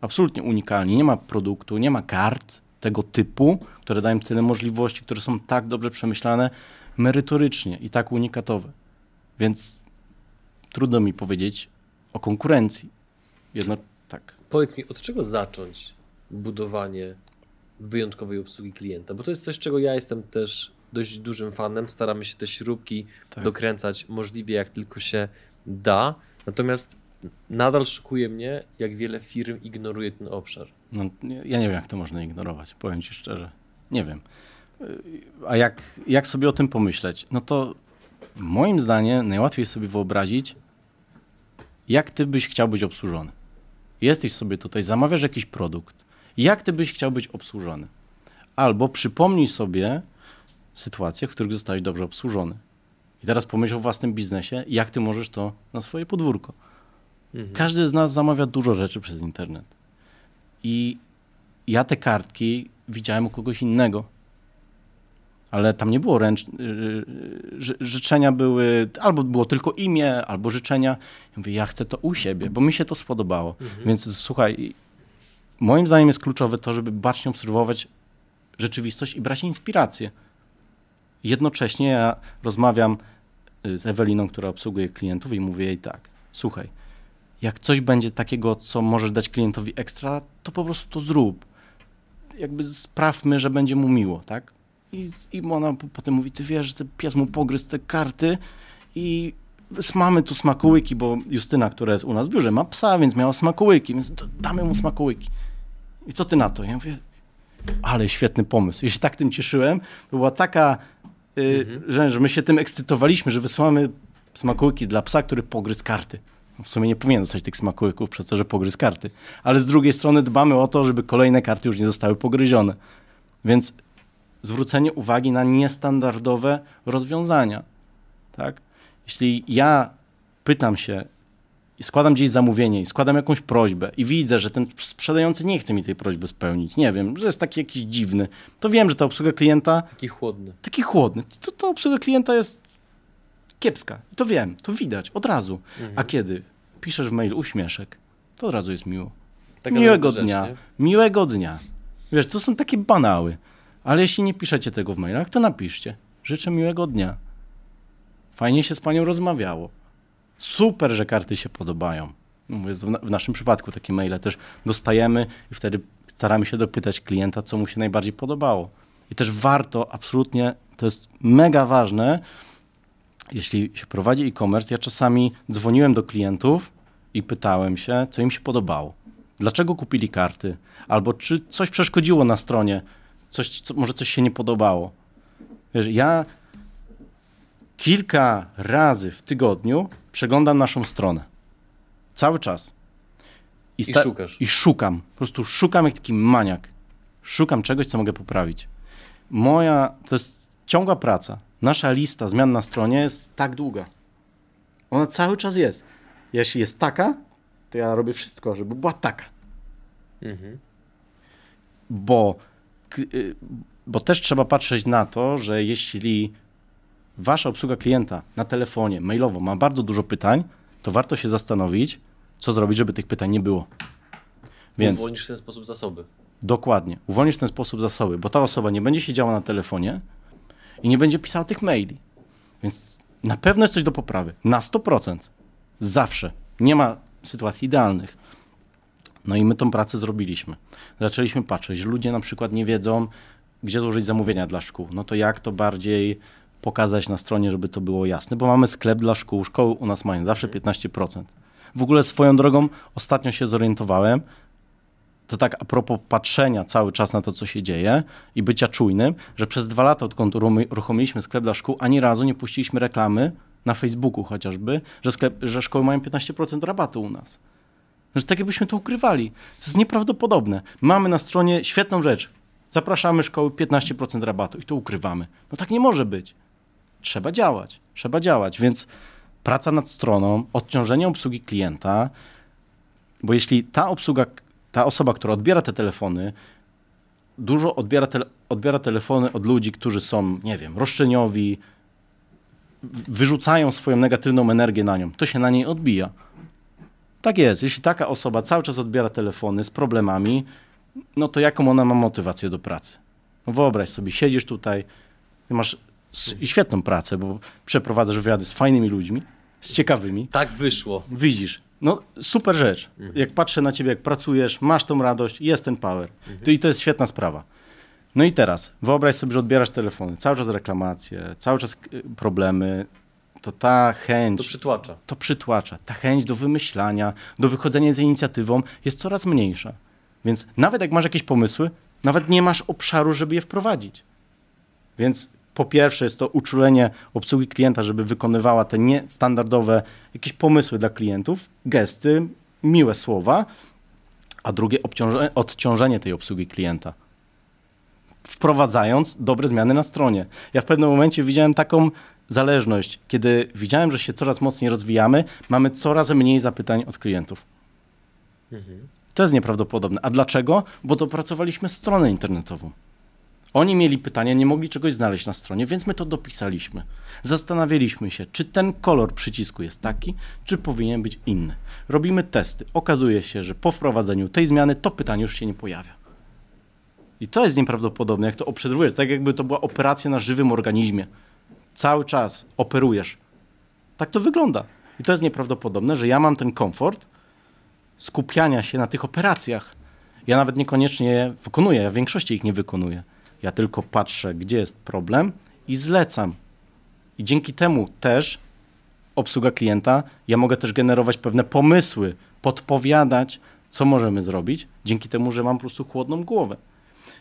Speaker 1: Absolutnie unikalni. Nie ma produktu, nie ma kart tego typu, które dają tyle możliwości, które są tak dobrze przemyślane merytorycznie i tak unikatowe. Więc trudno mi powiedzieć o konkurencji. Jedno tak.
Speaker 2: Powiedz mi, od czego zacząć budowanie wyjątkowej obsługi klienta? Bo to jest coś, czego ja jestem też dość dużym fanem. Staramy się te śrubki tak. dokręcać możliwie jak tylko się da. Natomiast nadal szokuje mnie, jak wiele firm ignoruje ten obszar.
Speaker 1: No, ja nie wiem, jak to można ignorować, powiem Ci szczerze. Nie wiem. A jak, jak sobie o tym pomyśleć? No to moim zdaniem najłatwiej sobie wyobrazić, jak Ty byś chciał być obsłużony. Jesteś sobie tutaj, zamawiasz jakiś produkt. Jak Ty byś chciał być obsłużony? Albo przypomnij sobie sytuacje, w których zostałeś dobrze obsłużony. I teraz pomyśl o własnym biznesie, jak Ty możesz to na swoje podwórko. Mhm. Każdy z nas zamawia dużo rzeczy przez internet. I ja te kartki widziałem u kogoś innego. Ale tam nie było ręcz... Y, y, życzenia były, albo było tylko imię, albo życzenia. Ja mówię, ja chcę to u siebie, bo mi się to spodobało. Mhm. Więc słuchaj, moim zdaniem jest kluczowe to, żeby bacznie obserwować rzeczywistość i brać inspirację. Jednocześnie ja rozmawiam y, z Eweliną, która obsługuje klientów i mówię jej tak, słuchaj, jak coś będzie takiego, co możesz dać klientowi ekstra, to po prostu to zrób. Jakby sprawmy, że będzie mu miło, tak? I, i ona potem mówi, ty wiesz, że pies mu pogryzł te karty i mamy tu smakołyki, bo Justyna, która jest u nas w biurze, ma psa, więc miała smakołyki, więc damy mu smakołyki. I co ty na to? Ja mówię, ale świetny pomysł. Ja się tak tym cieszyłem. To była taka, y, mhm. że, że my się tym ekscytowaliśmy, że wysyłamy smakołyki dla psa, który pogryzł karty w sumie nie powinien dostać tych smakołyków przez to, że pogryzł karty. Ale z drugiej strony dbamy o to, żeby kolejne karty już nie zostały pogryzione. Więc zwrócenie uwagi na niestandardowe rozwiązania. Tak? Jeśli ja pytam się i składam gdzieś zamówienie i składam jakąś prośbę i widzę, że ten sprzedający nie chce mi tej prośby spełnić, nie wiem, że jest taki jakiś dziwny, to wiem, że ta obsługa klienta...
Speaker 2: Taki chłodny.
Speaker 1: Taki chłodny. To, to obsługa klienta jest kiepska. I to wiem, to widać od razu. Mhm. A kiedy piszesz w mail uśmieszek, to od razu jest miło. Taka miłego dnia, rzecz, miłego dnia. Wiesz, to są takie banały. Ale jeśli nie piszecie tego w mailach, to napiszcie. Życzę miłego dnia. Fajnie się z panią rozmawiało. Super, że karty się podobają. Mówię, w naszym przypadku takie maile też dostajemy i wtedy staramy się dopytać klienta, co mu się najbardziej podobało. I też warto, absolutnie, to jest mega ważne, jeśli się prowadzi e-commerce, ja czasami dzwoniłem do klientów i pytałem się, co im się podobało. Dlaczego kupili karty? Albo czy coś przeszkodziło na stronie, coś, co, może coś się nie podobało. Wiesz, ja kilka razy w tygodniu przeglądam naszą stronę. Cały czas.
Speaker 2: I, I szukasz.
Speaker 1: I szukam. Po prostu szukam jak taki maniak. Szukam czegoś, co mogę poprawić. Moja, to jest ciągła praca nasza lista zmian na stronie jest tak długa. Ona cały czas jest. Jeśli jest taka, to ja robię wszystko, żeby była taka. Mhm. Bo, y, bo też trzeba patrzeć na to, że jeśli wasza obsługa klienta na telefonie, mailowo ma bardzo dużo pytań, to warto się zastanowić, co zrobić, żeby tych pytań nie było.
Speaker 2: Więc uwolnisz w ten sposób zasoby.
Speaker 1: Dokładnie. Uwolnisz w ten sposób zasoby, bo ta osoba nie będzie siedziała na telefonie, i nie będzie pisał tych maili. Więc na pewno jest coś do poprawy. Na 100%. Zawsze. Nie ma sytuacji idealnych. No i my tą pracę zrobiliśmy. Zaczęliśmy patrzeć, ludzie na przykład nie wiedzą, gdzie złożyć zamówienia dla szkół. No to jak to bardziej pokazać na stronie, żeby to było jasne, bo mamy sklep dla szkół. Szkoły u nas mają zawsze 15%. W ogóle swoją drogą ostatnio się zorientowałem, to tak a propos patrzenia cały czas na to, co się dzieje i bycia czujnym, że przez dwa lata, odkąd uruchomiliśmy sklep dla szkół, ani razu nie puściliśmy reklamy na Facebooku chociażby, że, sklep, że szkoły mają 15% rabatu u nas. Że tak jakbyśmy to ukrywali. To jest nieprawdopodobne. Mamy na stronie świetną rzecz. Zapraszamy szkoły 15% rabatu i to ukrywamy. No tak nie może być. Trzeba działać. Trzeba działać. Więc praca nad stroną, odciążenie obsługi klienta, bo jeśli ta obsługa, ta osoba, która odbiera te telefony, dużo odbiera, te, odbiera telefony od ludzi, którzy są, nie wiem, roszczeniowi, wyrzucają swoją negatywną energię na nią, to się na niej odbija. Tak jest. Jeśli taka osoba cały czas odbiera telefony z problemami, no to jaką ona ma motywację do pracy? No wyobraź sobie, siedzisz tutaj, masz świetną pracę, bo przeprowadzasz wywiady z fajnymi ludźmi, z ciekawymi.
Speaker 2: Tak wyszło.
Speaker 1: Widzisz. No super rzecz. Mhm. Jak patrzę na ciebie, jak pracujesz, masz tą radość, jest ten power. Mhm. To, I to jest świetna sprawa. No i teraz, wyobraź sobie, że odbierasz telefony, cały czas reklamacje, cały czas y, problemy, to ta chęć...
Speaker 2: To przytłacza.
Speaker 1: To przytłacza. Ta chęć do wymyślania, do wychodzenia z inicjatywą jest coraz mniejsza. Więc nawet jak masz jakieś pomysły, nawet nie masz obszaru, żeby je wprowadzić. Więc po pierwsze jest to uczulenie obsługi klienta, żeby wykonywała te niestandardowe jakieś pomysły dla klientów, gesty, miłe słowa, a drugie odciążenie tej obsługi klienta wprowadzając dobre zmiany na stronie. Ja w pewnym momencie widziałem taką zależność, kiedy widziałem, że się coraz mocniej rozwijamy, mamy coraz mniej zapytań od klientów. Mhm. To jest nieprawdopodobne. A dlaczego? Bo dopracowaliśmy stronę internetową. Oni mieli pytania, nie mogli czegoś znaleźć na stronie, więc my to dopisaliśmy. Zastanawialiśmy się, czy ten kolor przycisku jest taki, czy powinien być inny. Robimy testy. Okazuje się, że po wprowadzeniu tej zmiany to pytanie już się nie pojawia. I to jest nieprawdopodobne, jak to obserwujesz, tak jakby to była operacja na żywym organizmie. Cały czas operujesz. Tak to wygląda. I to jest nieprawdopodobne, że ja mam ten komfort skupiania się na tych operacjach. Ja nawet niekoniecznie wykonuję, ja w większości ich nie wykonuję. Ja tylko patrzę, gdzie jest problem i zlecam. I dzięki temu też obsługa klienta, ja mogę też generować pewne pomysły, podpowiadać, co możemy zrobić, dzięki temu, że mam po prostu chłodną głowę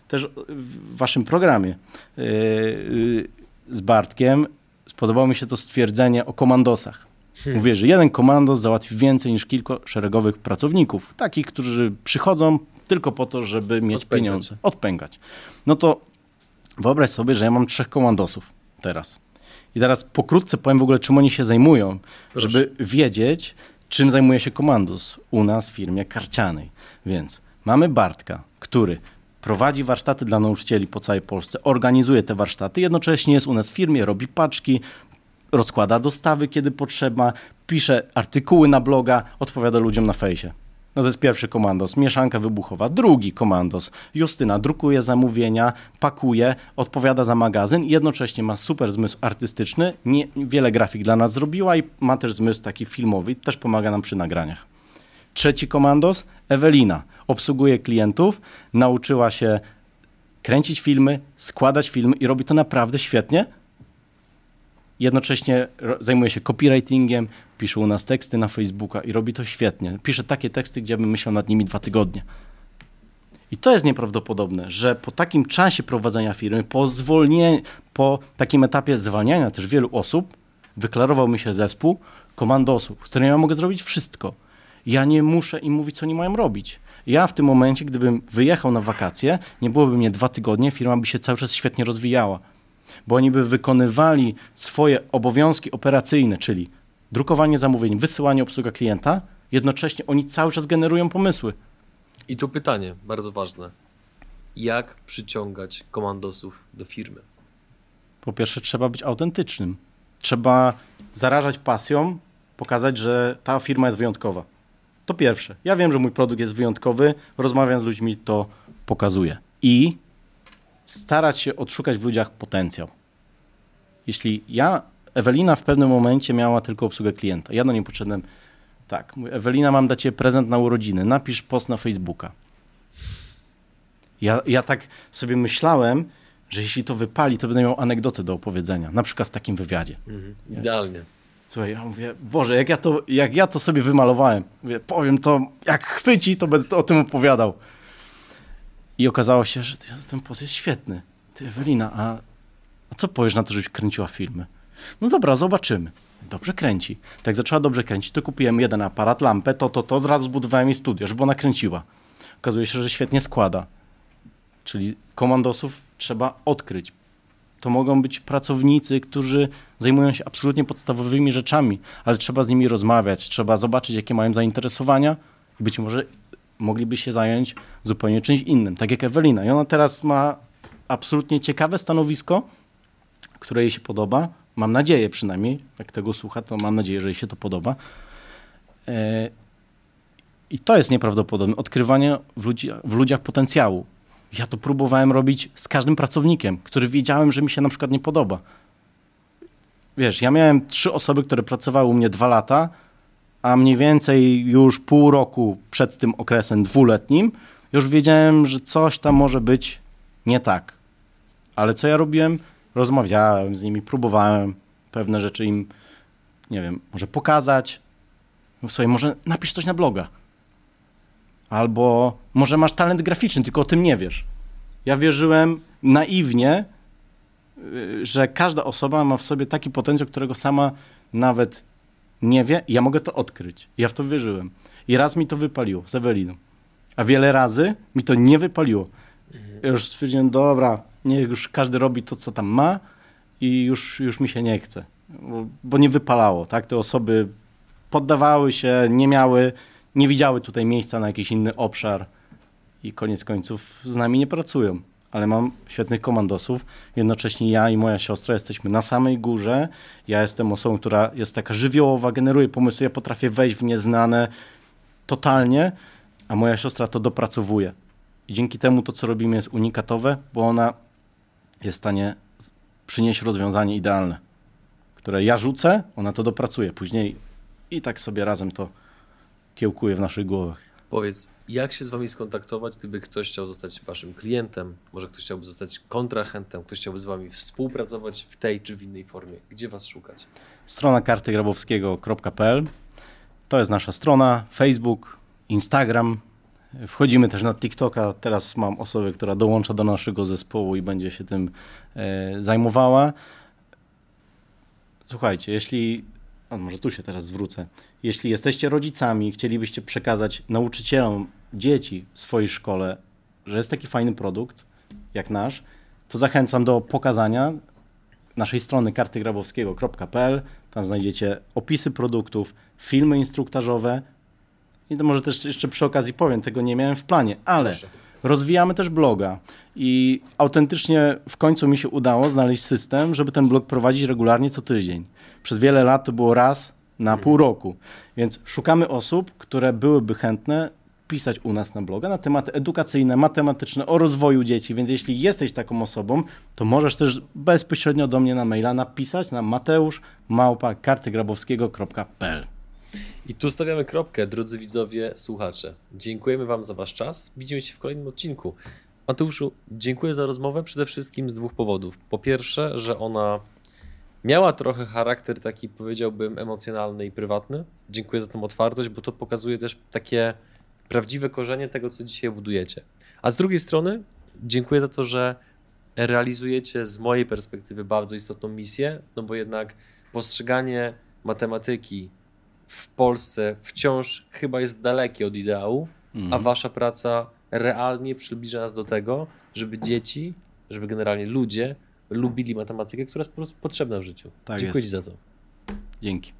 Speaker 1: też w waszym programie yy, yy, z Bartkiem spodobało mi się to stwierdzenie o komandosach. Hmm. Mówię, że jeden komandos załatwi więcej niż kilka szeregowych pracowników, takich, którzy przychodzą tylko po to, żeby mieć odpękać. pieniądze, odpękać. No to wyobraź sobie, że ja mam trzech komandosów teraz. I teraz pokrótce powiem w ogóle, czym oni się zajmują, Proszę. żeby wiedzieć, czym zajmuje się komandos u nas w firmie karcianej. Więc mamy Bartka, który prowadzi warsztaty dla nauczycieli po całej Polsce, organizuje te warsztaty, jednocześnie jest u nas w firmie, robi paczki, rozkłada dostawy, kiedy potrzeba, pisze artykuły na bloga, odpowiada ludziom na fejsie. No to jest pierwszy komandos, mieszanka wybuchowa. Drugi komandos, Justyna drukuje zamówienia, pakuje, odpowiada za magazyn i jednocześnie ma super zmysł artystyczny, nie, wiele grafik dla nas zrobiła i ma też zmysł taki filmowy, też pomaga nam przy nagraniach. Trzeci komandos, Ewelina obsługuje klientów, nauczyła się kręcić filmy, składać filmy i robi to naprawdę świetnie. Jednocześnie zajmuje się copywritingiem, pisze u nas teksty na Facebooka i robi to świetnie. Pisze takie teksty, gdzie bym myślał nad nimi dwa tygodnie. I to jest nieprawdopodobne, że po takim czasie prowadzenia firmy, po po takim etapie zwalniania też wielu osób, wyklarował mi się zespół komandosów, z którym ja mogę zrobić wszystko. Ja nie muszę im mówić, co oni mają robić. Ja w tym momencie, gdybym wyjechał na wakacje, nie byłoby mnie dwa tygodnie, firma by się cały czas świetnie rozwijała. Bo oni by wykonywali swoje obowiązki operacyjne, czyli drukowanie zamówień, wysyłanie obsługa klienta, jednocześnie oni cały czas generują pomysły.
Speaker 2: I tu pytanie, bardzo ważne. Jak przyciągać komandosów do firmy?
Speaker 1: Po pierwsze, trzeba być autentycznym. Trzeba zarażać pasją, pokazać, że ta firma jest wyjątkowa. To pierwsze. Ja wiem, że mój produkt jest wyjątkowy, rozmawiam z ludźmi, to pokazuję. I starać się odszukać w ludziach potencjał. Jeśli ja, Ewelina w pewnym momencie miała tylko obsługę klienta, ja do niej podszedłem, tak, mówię, Ewelina, mam dać ci prezent na urodziny, napisz post na Facebooka. Ja, ja tak sobie myślałem, że jeśli to wypali, to będę miał anegdotę do opowiedzenia, na przykład w takim wywiadzie.
Speaker 2: Mhm, idealnie.
Speaker 1: Słuchaj, ja mówię, Boże, jak ja to, jak ja to sobie wymalowałem. Mówię, powiem to, jak chwyci, to będę o tym opowiadał. I okazało się, że ten post jest świetny. Ty, Ewelina, a, a co powiesz na to, żebyś kręciła filmy? No dobra, zobaczymy. Dobrze kręci. Tak zaczęła dobrze kręcić, to kupiłem jeden aparat, lampę, to, to, to, zrazu zbudowałem jej studio, żeby ona kręciła. Okazuje się, że świetnie składa. Czyli komandosów trzeba odkryć. To mogą być pracownicy, którzy zajmują się absolutnie podstawowymi rzeczami, ale trzeba z nimi rozmawiać, trzeba zobaczyć, jakie mają zainteresowania i być może mogliby się zająć zupełnie czymś innym, tak jak Ewelina. I ona teraz ma absolutnie ciekawe stanowisko, które jej się podoba. Mam nadzieję przynajmniej, jak tego słucha, to mam nadzieję, że jej się to podoba. E, I to jest nieprawdopodobne. Odkrywanie w, ludzi, w ludziach potencjału. Ja to próbowałem robić z każdym pracownikiem, który wiedziałem, że mi się na przykład nie podoba. Wiesz, ja miałem trzy osoby, które pracowały u mnie dwa lata, a mniej więcej już pół roku przed tym okresem dwuletnim już wiedziałem, że coś tam może być nie tak. Ale co ja robiłem? Rozmawiałem z nimi, próbowałem pewne rzeczy im, nie wiem, może pokazać. w sobie, może napisz coś na bloga. Albo może masz talent graficzny, tylko o tym nie wiesz. Ja wierzyłem naiwnie, y, że każda osoba ma w sobie taki potencjał, którego sama nawet nie wie, ja mogę to odkryć. Ja w to wierzyłem. I raz mi to wypaliło z Eweliną. A wiele razy mi to nie wypaliło. Ja już stwierdziłem, dobra, niech już każdy robi to, co tam ma i już, już mi się nie chce. Bo, bo nie wypalało, tak? Te osoby poddawały się, nie miały, nie widziały tutaj miejsca na jakiś inny obszar i koniec końców z nami nie pracują ale mam świetnych komandosów. Jednocześnie ja i moja siostra jesteśmy na samej górze. Ja jestem osobą, która jest taka żywiołowa, generuje pomysły. Ja potrafię wejść w nieznane totalnie, a moja siostra to dopracowuje. I dzięki temu to, co robimy, jest unikatowe, bo ona jest w stanie przynieść rozwiązanie idealne, które ja rzucę, ona to dopracuje później i tak sobie razem to kiełkuje w naszych głowach.
Speaker 2: Powiedz, jak się z Wami skontaktować, gdyby ktoś chciał zostać Waszym klientem, może ktoś chciałby zostać kontrahentem, ktoś chciałby z Wami współpracować w tej czy w innej formie? Gdzie Was szukać?
Speaker 1: Strona kartygrabowskiego.pl to jest nasza strona, Facebook, Instagram. Wchodzimy też na TikToka. Teraz mam osobę, która dołącza do naszego zespołu i będzie się tym e, zajmowała. Słuchajcie, jeśli a może tu się teraz zwrócę. Jeśli jesteście rodzicami, chcielibyście przekazać nauczycielom dzieci w swojej szkole, że jest taki fajny produkt jak nasz, to zachęcam do pokazania naszej strony kartygrabowskiego.pl. Tam znajdziecie opisy produktów, filmy instruktażowe. I to może też jeszcze przy okazji powiem, tego nie miałem w planie, ale Proszę. Rozwijamy też bloga i autentycznie w końcu mi się udało znaleźć system, żeby ten blog prowadzić regularnie co tydzień. Przez wiele lat to było raz na mhm. pół roku. Więc szukamy osób, które byłyby chętne pisać u nas na bloga na tematy edukacyjne, matematyczne, o rozwoju dzieci. Więc jeśli jesteś taką osobą, to możesz też bezpośrednio do mnie na maila napisać na mateusz małpa kartygrabowskiego.pl.
Speaker 2: I tu stawiamy kropkę, drodzy widzowie, słuchacze. Dziękujemy Wam za Wasz czas. Widzimy się w kolejnym odcinku. Mateuszu, dziękuję za rozmowę przede wszystkim z dwóch powodów. Po pierwsze, że ona miała trochę charakter taki, powiedziałbym, emocjonalny i prywatny. Dziękuję za tę otwartość, bo to pokazuje też takie prawdziwe korzenie tego, co dzisiaj budujecie. A z drugiej strony, dziękuję za to, że realizujecie z mojej perspektywy bardzo istotną misję, no bo jednak postrzeganie matematyki w Polsce wciąż chyba jest dalekie od ideału, mhm. a wasza praca realnie przybliża nas do tego, żeby dzieci, żeby generalnie ludzie lubili matematykę, która jest po prostu potrzebna w życiu. Tak Dziękuję jest. Ci za to.
Speaker 1: Dzięki.